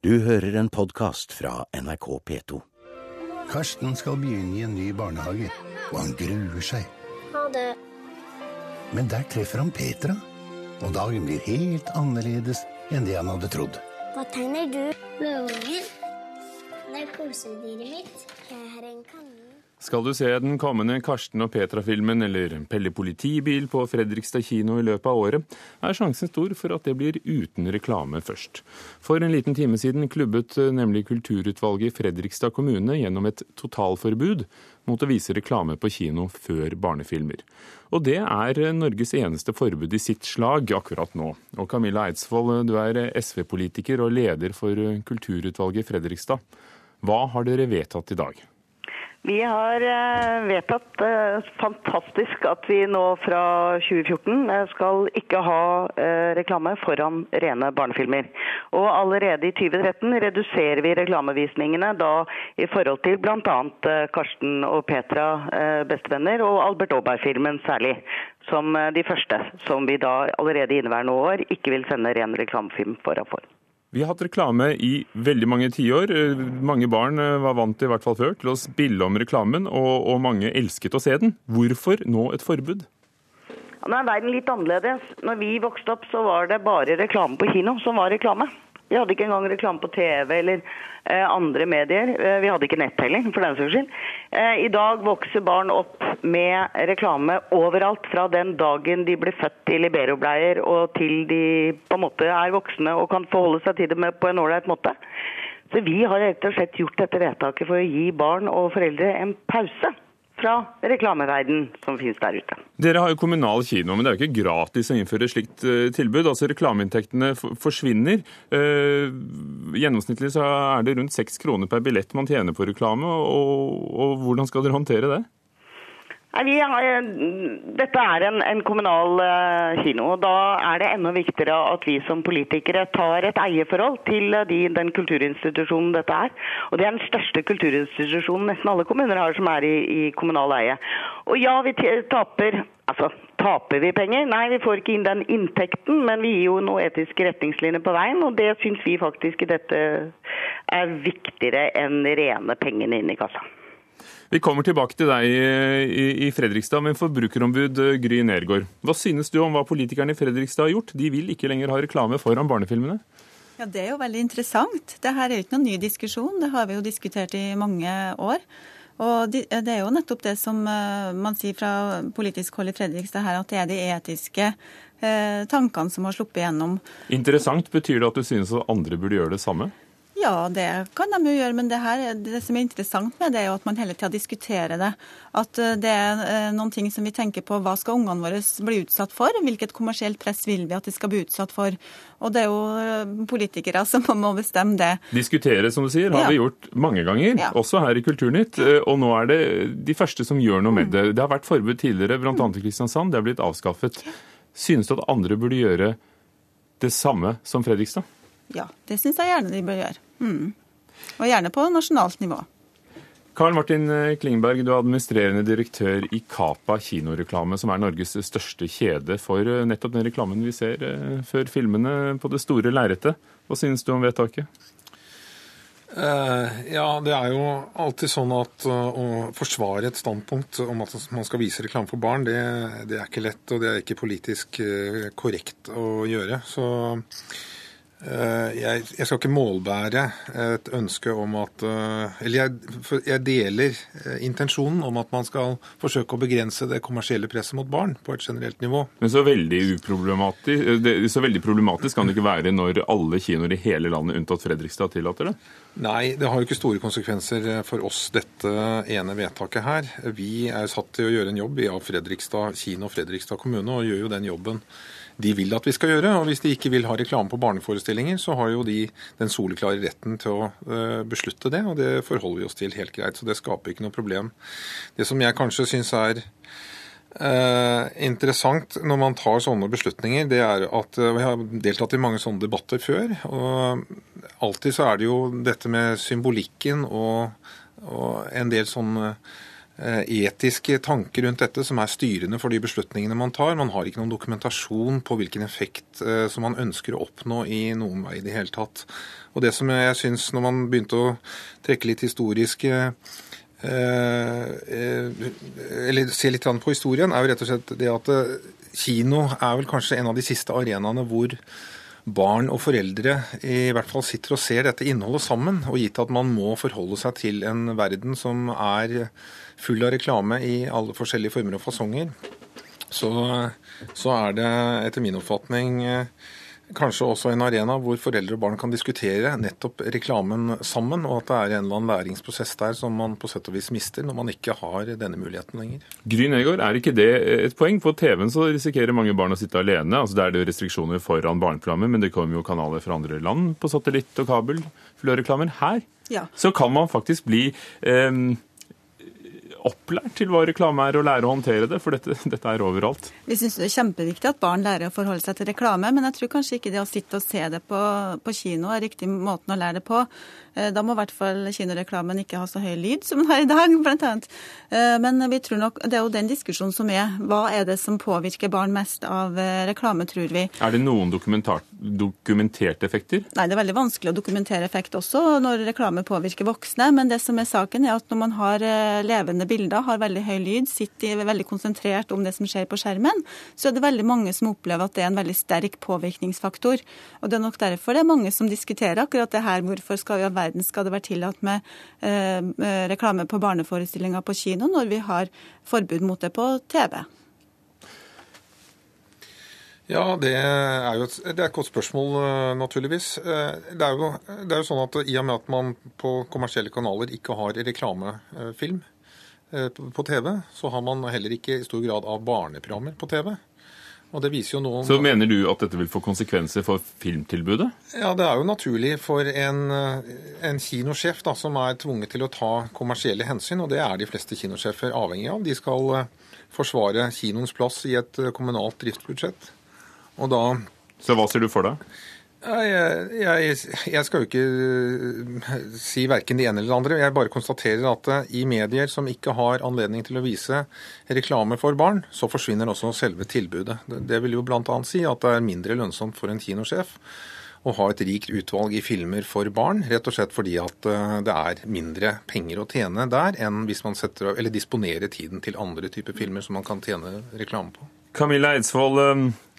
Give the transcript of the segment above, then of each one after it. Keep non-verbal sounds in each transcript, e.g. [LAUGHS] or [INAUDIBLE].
Du hører en podkast fra NRK P2. Karsten skal begynne i en ny barnehage, og han gruer seg. Ha det. Men der treffer han Petra, og dagen blir helt annerledes enn det han hadde trodd. Hva tegner du? Løveungen. Det er kosedyret mitt. Jeg har en kanin. Skal du se den kommende Karsten og Petra-filmen eller Pelle politibil på Fredrikstad kino i løpet av året, er sjansen stor for at det blir uten reklame først. For en liten time siden klubbet nemlig kulturutvalget i Fredrikstad kommune gjennom et totalforbud mot å vise reklame på kino før barnefilmer. Og det er Norges eneste forbud i sitt slag akkurat nå. Og Camilla Eidsvoll, du er SV-politiker og leder for kulturutvalget i Fredrikstad. Hva har dere vedtatt i dag? Vi har eh, vedtatt eh, fantastisk at vi nå fra 2014 eh, skal ikke ha reklame foran rene barnefilmer. Og allerede i 2013 reduserer vi reklamevisningene da i forhold til bl.a. Karsten og Petra, bestevenner, og Albert Aaberg-filmen særlig. Som de første, som vi da allerede i inneværende år ikke vil sende ren reklamefilm foran for. Vi har hatt reklame i veldig mange tiår. Mange barn eh, var vant i hvert fall før, til å spille om reklamen, og, og mange elsket å se den. Hvorfor nå et forbud? Ja, nå er verden litt annerledes. Når vi vokste opp, så var det bare reklame på kino som var reklame. Vi hadde ikke engang reklame på TV eller eh, andre medier. Eh, vi hadde ikke nett heller, for den saks skyld. Eh, I dag vokser barn opp med reklame overalt, fra den dagen de blir født i liberobleier og til de på en måte er voksne og kan forholde seg til det på en ålreit måte. Så vi har rett og slett gjort dette vedtaket for å gi barn og foreldre en pause fra reklameverden som finnes der ute. Dere har jo kommunal kino, men det er jo ikke gratis å innføre slikt uh, tilbud. Altså Reklameinntektene forsvinner. Uh, gjennomsnittlig så er det rundt seks kroner per billett man tjener på reklame. Og, og hvordan skal dere håndtere det? Nei, har, eh, dette er en, en kommunal uh, kino. og Da er det enda viktigere at vi som politikere tar et eierforhold til uh, de, den kulturinstitusjonen dette er. Og Det er den største kulturinstitusjonen nesten alle kommuner har som er i, i kommunal eie. Og ja, vi taper Altså, taper vi penger? Nei, vi får ikke inn den inntekten, men vi gir jo noen etiske retningslinjer på veien. Og det syns vi faktisk dette er viktigere enn rene pengene inn i kassa. Vi kommer tilbake til deg i, Fredrikstad, men forbrukerombud eh, Gry Nergård. Hva synes du om hva politikerne i Fredrikstad har gjort? De vil ikke lenger ha reklame foran barnefilmene. Ja, Det er jo veldig interessant. Dette er jo ikke noen ny diskusjon. Det har vi jo diskutert i mange år. Og Det er jo nettopp det som eh, man sier fra politisk hold i Fredrikstad her, at det er de etiske eh, tankene som har sluppet gjennom. Interessant. Betyr det at du synes at andre burde gjøre det samme? Ja, det kan de jo gjøre, men det, her, det som er interessant med det, er jo at man hele tida diskuterer det. At eh, det er eh, noen ting som vi tenker på hva skal ungene våre bli utsatt for? Hvilket kommersielt press vil vi at de skal bli utsatt for? Og det er jo eh, politikere som må bestemme det. Diskutere, som du sier, har ja. vi gjort mange ganger, ja. også her i Kulturnytt. Og nå er det de første som gjør noe med det. Det har vært forbud tidligere, bl.a. i Kristiansand. Det har blitt avskaffet. Synes du at andre burde gjøre det samme som Fredrikstad? Ja, det syns jeg gjerne de bør gjøre. Mm. Og gjerne på nasjonalt nivå. Karl Martin Klingberg, du er administrerende direktør i Kapa kinoreklame, som er Norges største kjede for eh, nettopp den reklamen vi ser eh, før filmene på det store lerretet. Hva synes du om vedtaket? Uh, ja, det er jo alltid sånn at uh, å forsvare et standpunkt om at man skal vise reklame for barn, det, det er ikke lett, og det er ikke politisk uh, korrekt å gjøre. Så Eh, jeg, jeg, skal ikke målbære et ønske om at eh, Eller jeg, jeg, deler eh, intensjonen om at man skal forsøke å begrense det kommersielle presset mot barn på et generelt nivå. Men så veldig, uproblematisk, så veldig problematisk kan det ikke være når alle kinoer i hele landet unntatt Fredrikstad tillater det? Nei, det har jo ikke store konsekvenser for oss, dette ene vedtaket her. Vi er satt til å gjøre en jobb i Fredrikstad kino og Fredrikstad kommune, og gjør jo den jobben de vil at vi skal gjøre. Og hvis de ikke vil ha reklame på barneforestillinger, så har jo de den soleklare retten til å uh, beslutte det, og det forholder vi oss til helt greit. Så det skaper ikke noe problem. Det som jeg kanskje syns er Eh, interessant når man tar sånne beslutninger, det er at uh, Vi har deltatt i mange sånne debatter før. og Alltid så er det jo dette med symbolikken og, og en del sånne eh, etiske tanker rundt dette som er styrende for de beslutningene man tar. Man har ikke noen dokumentasjon på hvilken effekt eh, som man ønsker å oppnå i noen vei i det hele tatt. Og det som jeg syns når man begynte å trekke litt historiske eller se litt på historien, er jo rett og slett det at kino er vel kanskje en av de siste arenaene hvor barn og foreldre i hvert fall sitter og ser dette innholdet sammen. Og gitt at man må forholde seg til en verden som er full av reklame i alle forskjellige former og fasonger, så, så er det etter min oppfatning kanskje også en arena hvor foreldre og barn kan diskutere nettopp reklamen sammen, og at det er en eller annen læringsprosess der som man på sett og vis mister når man ikke har denne muligheten lenger. Gry Negård, er ikke det et poeng? På TV-en så risikerer mange barn å sitte alene. altså Det er det restriksjoner foran barneprogrammer, men det kommer jo kanaler fra andre land på satellitt og kabel. Fløreklamer. Her ja. så kan man faktisk bli eh, opplært til hva reklame er, og lære å håndtere det? For dette, dette er overalt. Vi syns det er kjempeviktig at barn lærer å forholde seg til reklame, men jeg tror kanskje ikke det å sitte og se det på, på kino er riktig måten å lære det på. Eh, da må i hvert fall kinoreklamen ikke ha så høy lyd som den har i dag, [LAUGHS] blant annet. Eh, men vi tror nok, det er jo den diskusjonen som er. Hva er det som påvirker barn mest av eh, reklame, tror vi. Er det noen dokumenterte effekter? Nei, det er veldig vanskelig å dokumentere effekt også når reklame påvirker voksne. Men det som er saken, er at når man har levende bilder, har veldig høy lyd, sitter veldig konsentrert om det som skjer på skjermen, så er det veldig mange som opplever at det er en veldig sterk påvirkningsfaktor. Og det er nok derfor det er mange som diskuterer akkurat det her. Hvorfor skal vi ha verden skal det være tillatt med eh, reklame på barneforestillinger på kino, når vi har forbud mot det på TV? Ja, det er jo et, det er et godt spørsmål, eh, naturligvis. Eh, det er, jo, det er, jo, sånn at I og med at man på kommersielle kanaler ikke har reklamefilm på TV, så har man heller ikke i stor grad av barneprogrammer på TV. Og det viser jo noen... Så mener du at dette vil få konsekvenser for filmtilbudet? Ja, det er jo naturlig for en, en kinosjef da, som er tvunget til å ta kommersielle hensyn, og det er de fleste kinosjefer avhengig av. De skal eh, forsvare kinoens plass i et eh, kommunalt driftsbudsjett. Og da... Så hva ser du for deg? Jeg, jeg, jeg, skal jo ikke eh, si verken det ene eller det andre. Jeg bare konstaterer at eh, i medier som ikke har anledning til å vise reklame for barn, så forsvinner også selve tilbudet. Det vil jo bl.a. si at det er mindre lønnsomt for en kinosjef å ha et rikt utvalg i filmer for barn, rett og slett fordi at eh, det er mindre penger å tjene der enn hvis man setter, eller disponerer tiden til andre typer filmer som man kan tjene reklame på. Camilla Eidsvoll,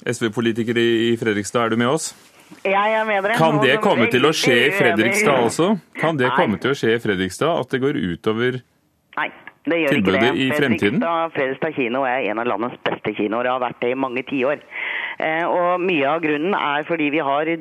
SV-politiker i Fredrikstad, er du med oss? Jeg er med dere. Kan det komme til å skje i Fredrikstad også? Kan det komme til å skje i Fredrikstad at det går utover Nei, det gjør ikke det. i fremtiden? Fredrikstad, Fredrikstad kino er en av landets beste kinoer. Det har vært det i mange tiår. Eh, og mye av grunnen er fordi vi har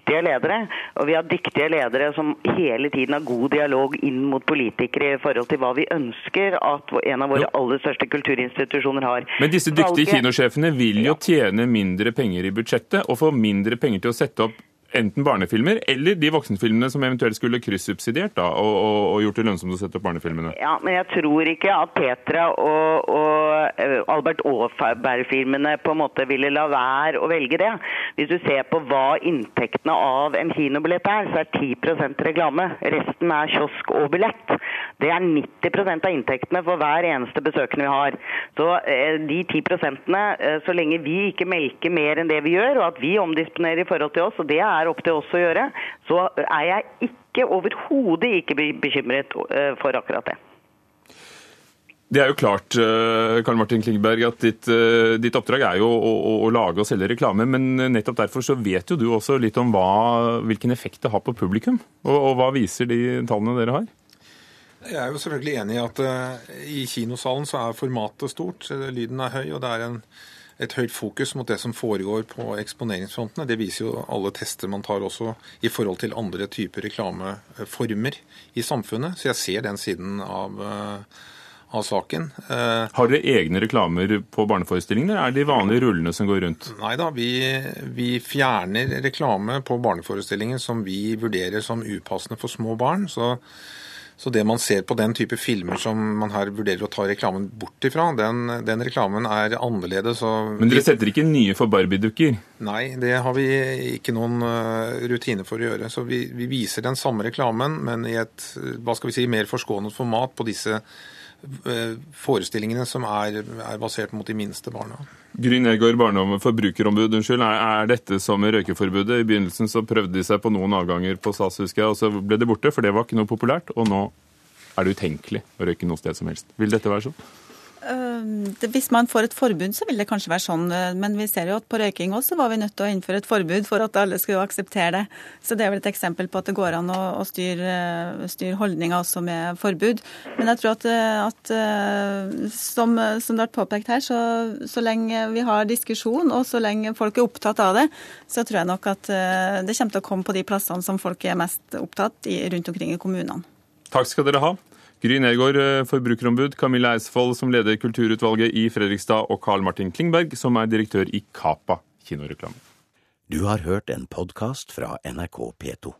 dyktige ledere. Og vi har dyktige ledere som hele tiden har god dialog inn mot politikere i forhold til hva vi ønsker at en av våre aller største kulturinstitusjoner har. Men disse dyktige kinosjefene vil jo tjene mindre penger i budsjettet og få mindre penger til å sette opp enten barnefilmer eller de voksenfilmene som eventuelt skulle kryssubsidiert da, og, og, og, gjort det lønnsomt å sette opp barnefilmene? Ja, men jeg tror ikke at Petra og, og Albert Aaberg-filmene på en måte ville la være å velge det. Hvis du ser på hva inntektene av en kinobillett er, så er 10% reklame. Resten er kiosk og billett. Det er 90% av inntektene for hver eneste besøkende vi har. Så eh, de 10 eh, så lenge vi ikke melker mer enn det vi gjør, og at vi omdisponerer i forhold til oss, og det er opp til oss å gjøre, så er jeg ikke overhodet ikke bekymret eh, for akkurat det. Det er jo klart Karl Martin Klingberg, at ditt, ditt oppdrag er jo å, å, å, lage og selge reklame. Men nettopp derfor så vet jo du også litt om hva, hvilken effekt det har på publikum. Og, og hva viser de tallene dere har? Jeg er jo selvfølgelig enig i at uh, i kinosalen så er formatet stort. Lyden er høy, og det er en, et høyt fokus mot det som foregår på eksponeringsfrontene. Det viser jo alle tester man tar også i forhold til andre typer reklameformer i samfunnet. Så jeg ser den siden av, uh, av saken. Uh, Har dere egne reklamer på barneforestillingene, eller er det de vanlige rullene som går rundt? Nei da, vi, vi fjerner reklame på barneforestillinger som vi vurderer som upassende for små barn. så så det man ser på den type filmer som man her vurderer å ta reklamen bort ifra, den, den reklamen er annerledes. Men dere setter ikke nye for Barbie-dukker? Nei, det har vi ikke noen uh, rutine for å gjøre. Så vi, vi, viser den samme reklamen, men i et hva skal vi si, mer forskånet format på disse eh, forestillingene som er, er basert mot de minste barna. Gryn Egård, forbrukerombud. Unnskyld, er dette som røykeforbudet? I begynnelsen så prøvde de seg på noen avganger på SAS, husker jeg, og så ble det borte, for det var ikke noe populært. Og nå er det utenkelig å røyke noe sted som helst. Vil dette være sånn? Øh, hvis man får et forbud, så vil det kanskje være sånn. øh, Men vi ser jo at på røyking også var vi nødt til å innføre et forbud for at alle skulle akseptere det. Så det er vel et eksempel på at det går an å, styre, styr styre holdninger også med forbud. Men jeg tror at, øh, at øh, som, som det har vært påpekt her, så, så lenge vi har diskusjon og så lenge folk er opptatt av det, så tror jeg nok at øh, det kommer til å komme på de plassene som folk er mest opptatt i rundt omkring i kommunene. Takk skal dere ha. Gry Nergård, eh, forbrukerombud, Camilla Eidsvoll, som leder kulturutvalget i Fredrikstad, og Carl Martin Klingberg, som er direktør i Kapa kinoreklame. Du har hørt en podkast fra NRK P2.